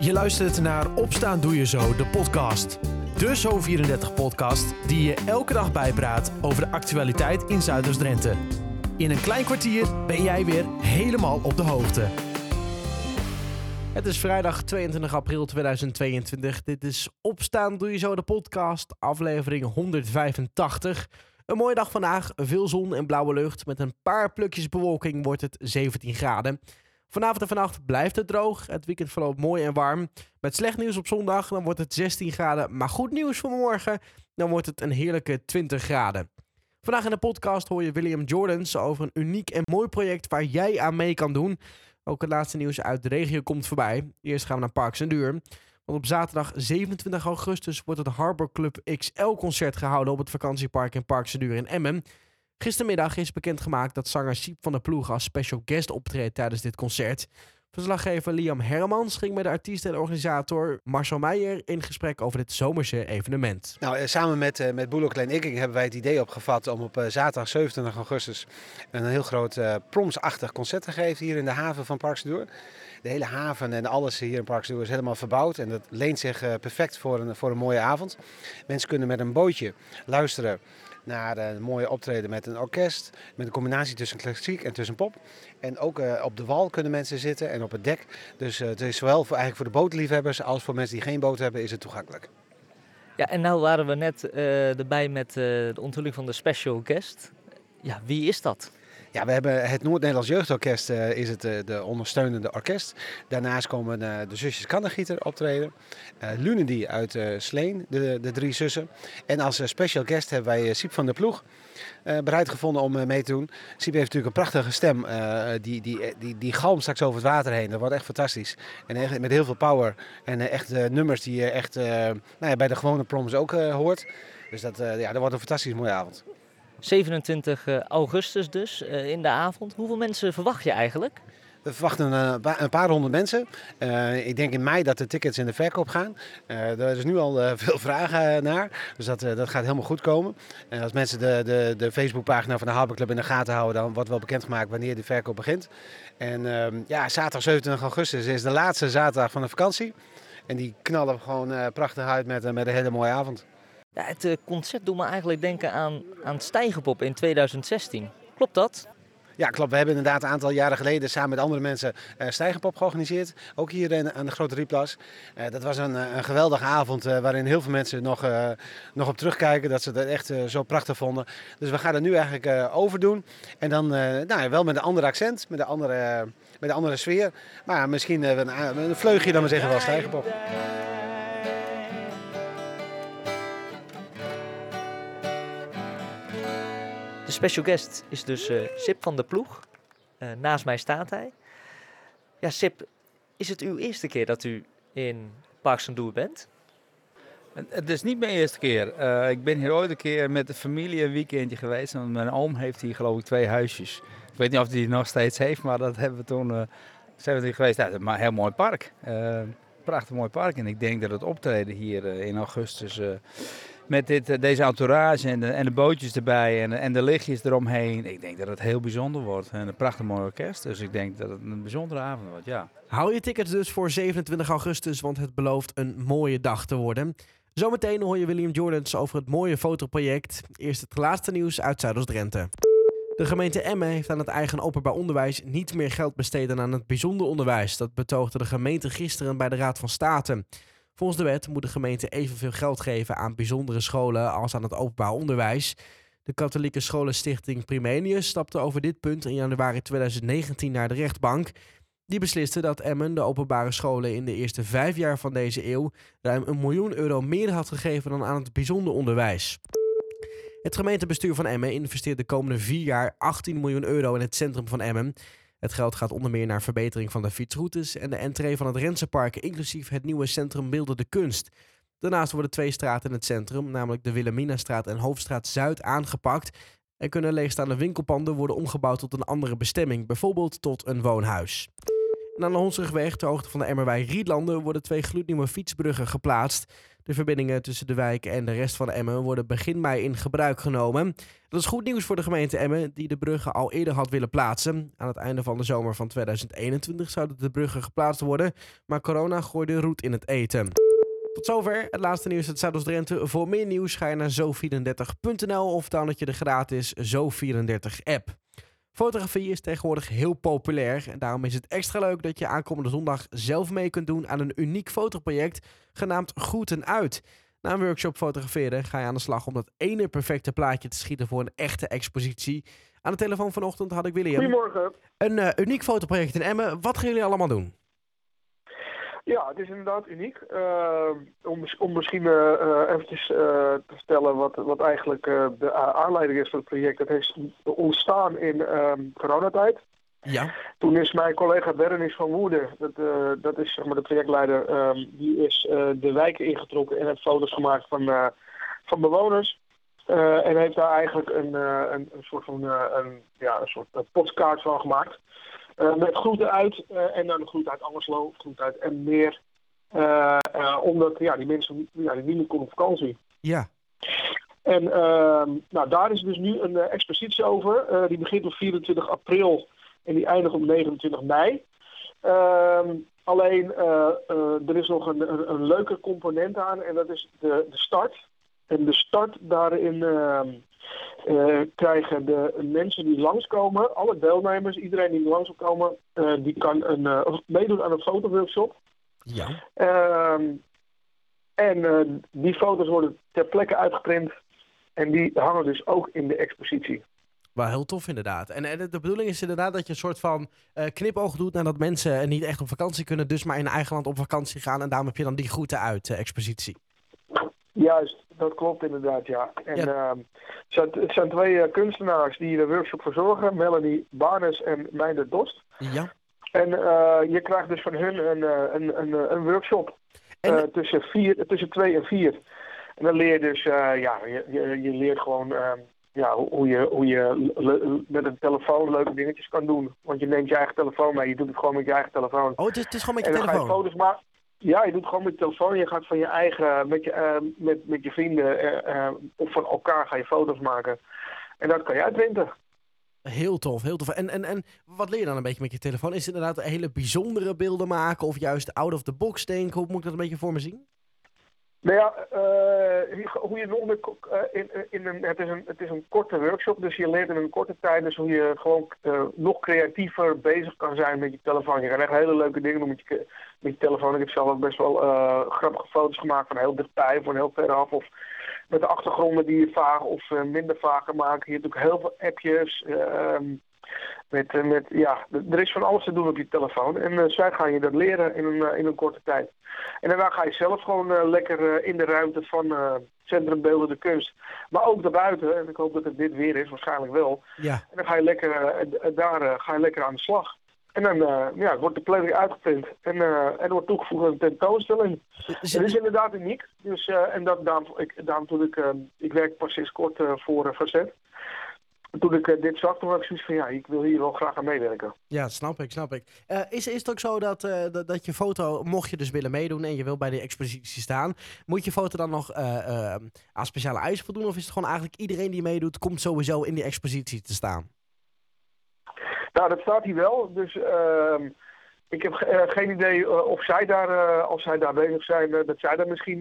Je luistert naar Opstaan Doe Je Zo, de podcast. De Zo34-podcast die je elke dag bijpraat over de actualiteit in Zuiders-Drenthe. In een klein kwartier ben jij weer helemaal op de hoogte. Het is vrijdag 22 april 2022. Dit is Opstaan Doe Je Zo, de podcast, aflevering 185. Een mooie dag vandaag, veel zon en blauwe lucht. Met een paar plukjes bewolking wordt het 17 graden. Vanavond en vannacht blijft het droog. Het weekend verloopt mooi en warm. Met slecht nieuws op zondag, dan wordt het 16 graden. Maar goed nieuws voor morgen, dan wordt het een heerlijke 20 graden. Vandaag in de podcast hoor je William Jordans over een uniek en mooi project waar jij aan mee kan doen. Ook het laatste nieuws uit de regio komt voorbij. Eerst gaan we naar Parks en Duur. Want op zaterdag 27 augustus wordt het Harbor Club XL concert gehouden op het vakantiepark in Parks en Duur in Emmen. Gistermiddag is bekendgemaakt dat zanger Siep van der Ploeg als special guest optreedt tijdens dit concert. Verslaggever Liam Hermans ging met de artiest en organisator Marcel Meijer in gesprek over dit zomerse evenement. Nou, eh, samen met, uh, met Boelo Klein Ikking hebben wij het idee opgevat om op uh, zaterdag 27 augustus een heel groot promsachtig concert te geven hier in de haven van Parksdoor. De hele haven en alles hier in Parksdoor is helemaal verbouwd en dat leent zich perfect voor een, voor een mooie avond. Mensen kunnen met een bootje luisteren naar een mooie optreden met een orkest. Met een combinatie tussen klassiek en tussen pop. En ook uh, op de wal kunnen mensen zitten en op het dek. Dus uh, het is zowel voor, eigenlijk voor de bootliefhebbers als voor mensen die geen boot hebben, is het toegankelijk. Ja, en nou waren we net erbij met de onthulling van de special guest. Ja, wie is dat? Ja, we hebben het Noord-Nederlands Jeugdorkest uh, is het uh, de ondersteunende orkest. Daarnaast komen uh, de zusjes Kannegieter optreden. Lunedy uit Sleen, de, de drie zussen. En als special guest hebben wij Siep van der Ploeg bereid gevonden om mee te doen. Siep heeft natuurlijk een prachtige stem. die, die, die, die galmt straks over het water heen. Dat wordt echt fantastisch. En echt met heel veel power. En echt nummers die je echt nou ja, bij de gewone proms ook hoort. Dus dat, ja, dat wordt een fantastisch mooie avond. 27 augustus dus, in de avond. Hoeveel mensen verwacht je eigenlijk? We verwachten een paar honderd mensen. Ik denk in mei dat de tickets in de verkoop gaan. Er is nu al veel vragen naar. Dus dat, dat gaat helemaal goed komen. als mensen de, de, de Facebookpagina van de Harbor Club in de gaten houden, dan wordt wel bekendgemaakt wanneer de verkoop begint. En ehm, ja, zaterdag 27 augustus is de laatste zaterdag van de vakantie. En die knallen gewoon prachtig uit met, met een hele mooie avond. Ja, het concert doet me eigenlijk denken aan, aan Stijgenpop in 2016. Klopt dat? Ja, klopt. We hebben inderdaad een aantal jaren geleden samen met andere mensen uh, Stijgenpop georganiseerd. Ook hier in, aan de Grote Rieplas. Uh, dat was een, een geweldige avond uh, waarin heel veel mensen nog, nog op terugkijken. Dat ze dat echt zo prachtig vonden. Dus we gaan het nu eigenlijk overdoen. En dan nou, wel met een ander accent, met een andere, met een andere sfeer. Maar misschien een, een vleugje dan maar zeggen wel Stijgenpop. De special guest is dus uh, Sip van der Ploeg. Uh, naast mij staat hij. Ja, Sip, is het uw eerste keer dat u in Parks Doel bent? Het is niet mijn eerste keer. Uh, ik ben hier ooit een keer met de familie een weekendje geweest. Want mijn oom heeft hier geloof ik twee huisjes. Ik weet niet of hij die nog steeds heeft, maar dat hebben we toen... zijn we hier geweest. Ja, maar een heel mooi park. prachtig mooi park. En ik denk dat het optreden hier in augustus met dit, deze entourage en de, en de bootjes erbij en, en de lichtjes eromheen. Ik denk dat het heel bijzonder wordt. En een prachtig mooi orkest. Dus ik denk dat het een bijzondere avond wordt, ja. Hou je tickets dus voor 27 augustus, want het belooft een mooie dag te worden. Zometeen hoor je William Jordans over het mooie fotoproject. Eerst het laatste nieuws uit Zuidoost-Drenthe. De gemeente Emmen heeft aan het eigen openbaar onderwijs niet meer geld besteed aan het bijzonder onderwijs. Dat betoogde de gemeente gisteren bij de Raad van State. Volgens de wet moet de gemeente evenveel geld geven aan bijzondere scholen als aan het openbaar onderwijs. De katholieke scholenstichting Primenius stapte over dit punt in januari 2019 naar de rechtbank. Die besliste dat Emmen de openbare scholen in de eerste vijf jaar van deze eeuw ruim een miljoen euro meer had gegeven dan aan het bijzonder onderwijs. Het gemeentebestuur van Emmen investeert de komende vier jaar 18 miljoen euro in het centrum van Emmen. Het geld gaat onder meer naar verbetering van de fietsroutes en de entree van het Rensenpark, inclusief het nieuwe centrum Beeldende Kunst. Daarnaast worden twee straten in het centrum, namelijk de Wilhelminastraat en Hoofdstraat Zuid, aangepakt. En kunnen leegstaande winkelpanden worden omgebouwd tot een andere bestemming, bijvoorbeeld tot een woonhuis. En aan de Hondsrugweg, ter hoogte van de Emmerwijk Rietlanden, worden twee gloednieuwe fietsbruggen geplaatst. De verbindingen tussen de wijk en de rest van Emmen worden begin mei in gebruik genomen. Dat is goed nieuws voor de gemeente Emmen, die de bruggen al eerder had willen plaatsen. Aan het einde van de zomer van 2021 zouden de bruggen geplaatst worden, maar corona gooide roet in het eten. Tot zover het laatste nieuws uit Zuidoost-Drenthe. Voor meer nieuws ga je naar zo34.nl of download je de gratis Zo34-app. Fotografie is tegenwoordig heel populair en daarom is het extra leuk dat je aankomende zondag zelf mee kunt doen aan een uniek fotoproject genaamd Groeten Uit. Na een workshop fotograferen ga je aan de slag om dat ene perfecte plaatje te schieten voor een echte expositie. Aan de telefoon vanochtend had ik William. Goedemorgen. Een uh, uniek fotoproject in Emmen. Wat gaan jullie allemaal doen? Ja, het is inderdaad uniek. Uh, om, om misschien uh, eventjes te vertellen wat, wat eigenlijk de aanleiding is van het project. Het is ontstaan in ehm, coronatijd. Ja. Toen is mijn collega Berenice van Woerden, dat, dat is zeg maar de projectleider, ehm, die is de wijken ingetrokken en heeft foto's gemaakt van, van bewoners. en heeft daar eigenlijk een, een, een soort van een, ja, een soort postkaart van gemaakt. Uh, met groeten uit uh, en dan groet uit Angerslo, groet uit en meer. Uh, omdat ja, die mensen ja, die niet konden op vakantie. Ja. En ehm, nou, daar is dus nu een expositie over. die begint op 24 april en die eindigt op 29 mei. Ehm, alleen er is nog een, een, een, leuke component aan en dat is de, de start. En de start daarin ehm, uh, krijgen de mensen die langskomen, alle deelnemers, iedereen die langs wil komen, uh, die kan een, uh, meedoen aan een fotoworkshop. Ja. Ehm, en die foto's worden ter plekke uitgeprint en die hangen dus ook in de expositie. Wel heel tof inderdaad. En, en, de bedoeling is inderdaad dat je een soort van knipoog doet nadat mensen niet echt op vakantie kunnen, dus maar in eigen land op vakantie gaan. En daarom heb je dan die groeten uit expositie. Juist, dat klopt inderdaad, ja. En ja. Uh, het, zijn, twee uh, kunstenaars die de workshop verzorgen. Melanie Barnes en Meinder Dost. Ja. En uh, je krijgt dus van hun een, een, een, een workshop en... tussen, vier, tussen twee en vier. En dan leer je dus, ja, je, je, je leert gewoon ehm, ja, hoe je, hoe je met een telefoon leuke dingetjes kan doen. Want je neemt je eigen telefoon mee, je doet het gewoon met je eigen telefoon. Oh, het is, het is gewoon met je en telefoon? Ga je foto's maken. Ja, je doet gewoon met je telefoon. Je gaat van je eigen, met je, uh, met, met je vrienden uh, of van elkaar ga je foto's maken. En dat kan je uitprinten. Heel tof, heel tof. En, en, en wat leer je dan een beetje met je telefoon? Is het inderdaad hele bijzondere beelden maken of juist out of the box denken? Hoe moet ik dat een beetje voor me zien? Nou ja, uh, hoe je nog met, uh, in, in een, het, is een, het is een korte workshop, dus je leert in een korte tijd dus hoe je gewoon nog creatiever bezig kan zijn met je telefoon. Je kan echt hele leuke dingen doen met je, met je telefoon. Ik heb zelf ook best wel grappige foto's gemaakt van heel dichtbij, van heel ver af. Of met de achtergronden die je vaag of minder vaag kan maken. Je hebt ook heel veel appjes. Ehm, met, met, ja, er is van alles te doen op je telefoon. En uh, zij gaan je dat leren in een, uh, in een korte tijd. En daarna ga je zelf gewoon uh, lekker in de ruimte van Centrum Beelden de Kunst. Maar ook daarbuiten, en ik hoop dat het dit weer is, waarschijnlijk wel. Ja. En dan ga je lekker, daar ga je lekker aan de slag. En dan ja, wordt de planning uitgeprint en, en er wordt toegevoegd aan een tentoonstelling. Dus het is inderdaad uniek. Dus, en dat, daarom, ik, daarom toen ik, ik werk pas sinds kort voor Facet toen ik uh, dit zag, toen had ik zoiets van ja, ik wil hier wel graag aan meewerken. Ja, snap ik, snap ik. Uh, is, is het ook zo dat, uh, dat, dat, je foto, mocht je dus willen meedoen en je wil bij de expositie staan, moet je foto dan nog aan speciale eisen voldoen? Of is het gewoon eigenlijk iedereen die meedoet, komt sowieso in die expositie te staan? Nou, dat staat hier wel. Dus ehm, ik heb geen idee of zij daar, als zij daar bezig zijn, dat zij daar misschien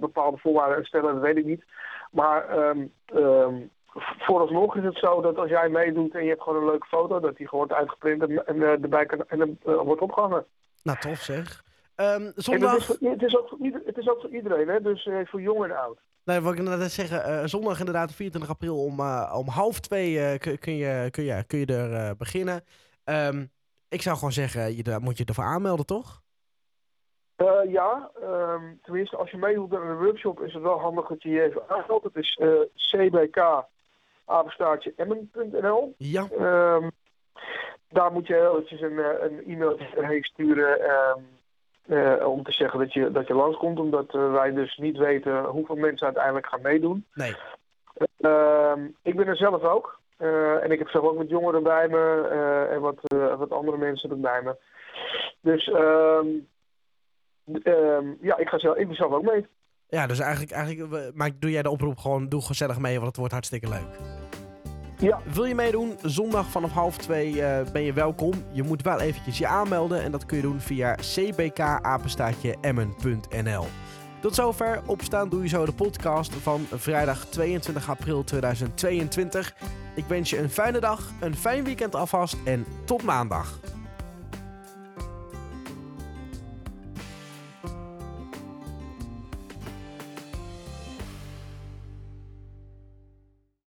bepaalde voorwaarden stellen, dat weet ik niet. Maar um, um, vooralsnog is het zo dat als jij meedoet en je hebt gewoon een leuke foto, dat die gewoon wordt uitgeprint en, en uh, erbij kan, en uh, wordt opgehangen. Nou, tof zeg. Um, zondag... Het is, het, is ook voor, het is ook voor iedereen, hè? dus uh, voor jong en oud. Nee, wat ik inderdaad zeggen, zondag inderdaad 24 april om, om half twee kun, kun, je, kun, je, kun je er beginnen. Um, ik zou gewoon zeggen, je, daar moet je ervoor aanmelden, toch? ja, um, tenminste als je meedoet aan een workshop is het wel handig dat je je even aanmeldt. Het is CBK apenstaartje emmen.nl. Ja. Um, daar moet je heel eventjes een, een e-mailtje erheen sturen um, uh, om te zeggen dat je, dat je langskomt. Omdat uh, wij dus niet weten hoeveel mensen uiteindelijk gaan meedoen. Nee. Uh, ik ben er zelf ook. Uh, en ik heb zelf ook met jongeren bij me en wat, wat andere mensen bij me. Dus ehm, ehm, ja, ik ga zelf, ik zelf ook mee. Ja, dus eigenlijk, eigenlijk eh, maar doe jij de oproep gewoon, doe gezellig mee, want het wordt hartstikke leuk. Ja. Wil je meedoen? Zondag vanaf half twee eh, ben je welkom. Je moet wel eventjes je aanmelden en dat kun je doen via cbkapenstaatjeemmen.nl. Tot zover Opstaan Doe Je Zo, de podcast van vrijdag 22 april 2022. Ik wens je een fijne dag, een fijn weekend alvast en tot maandag.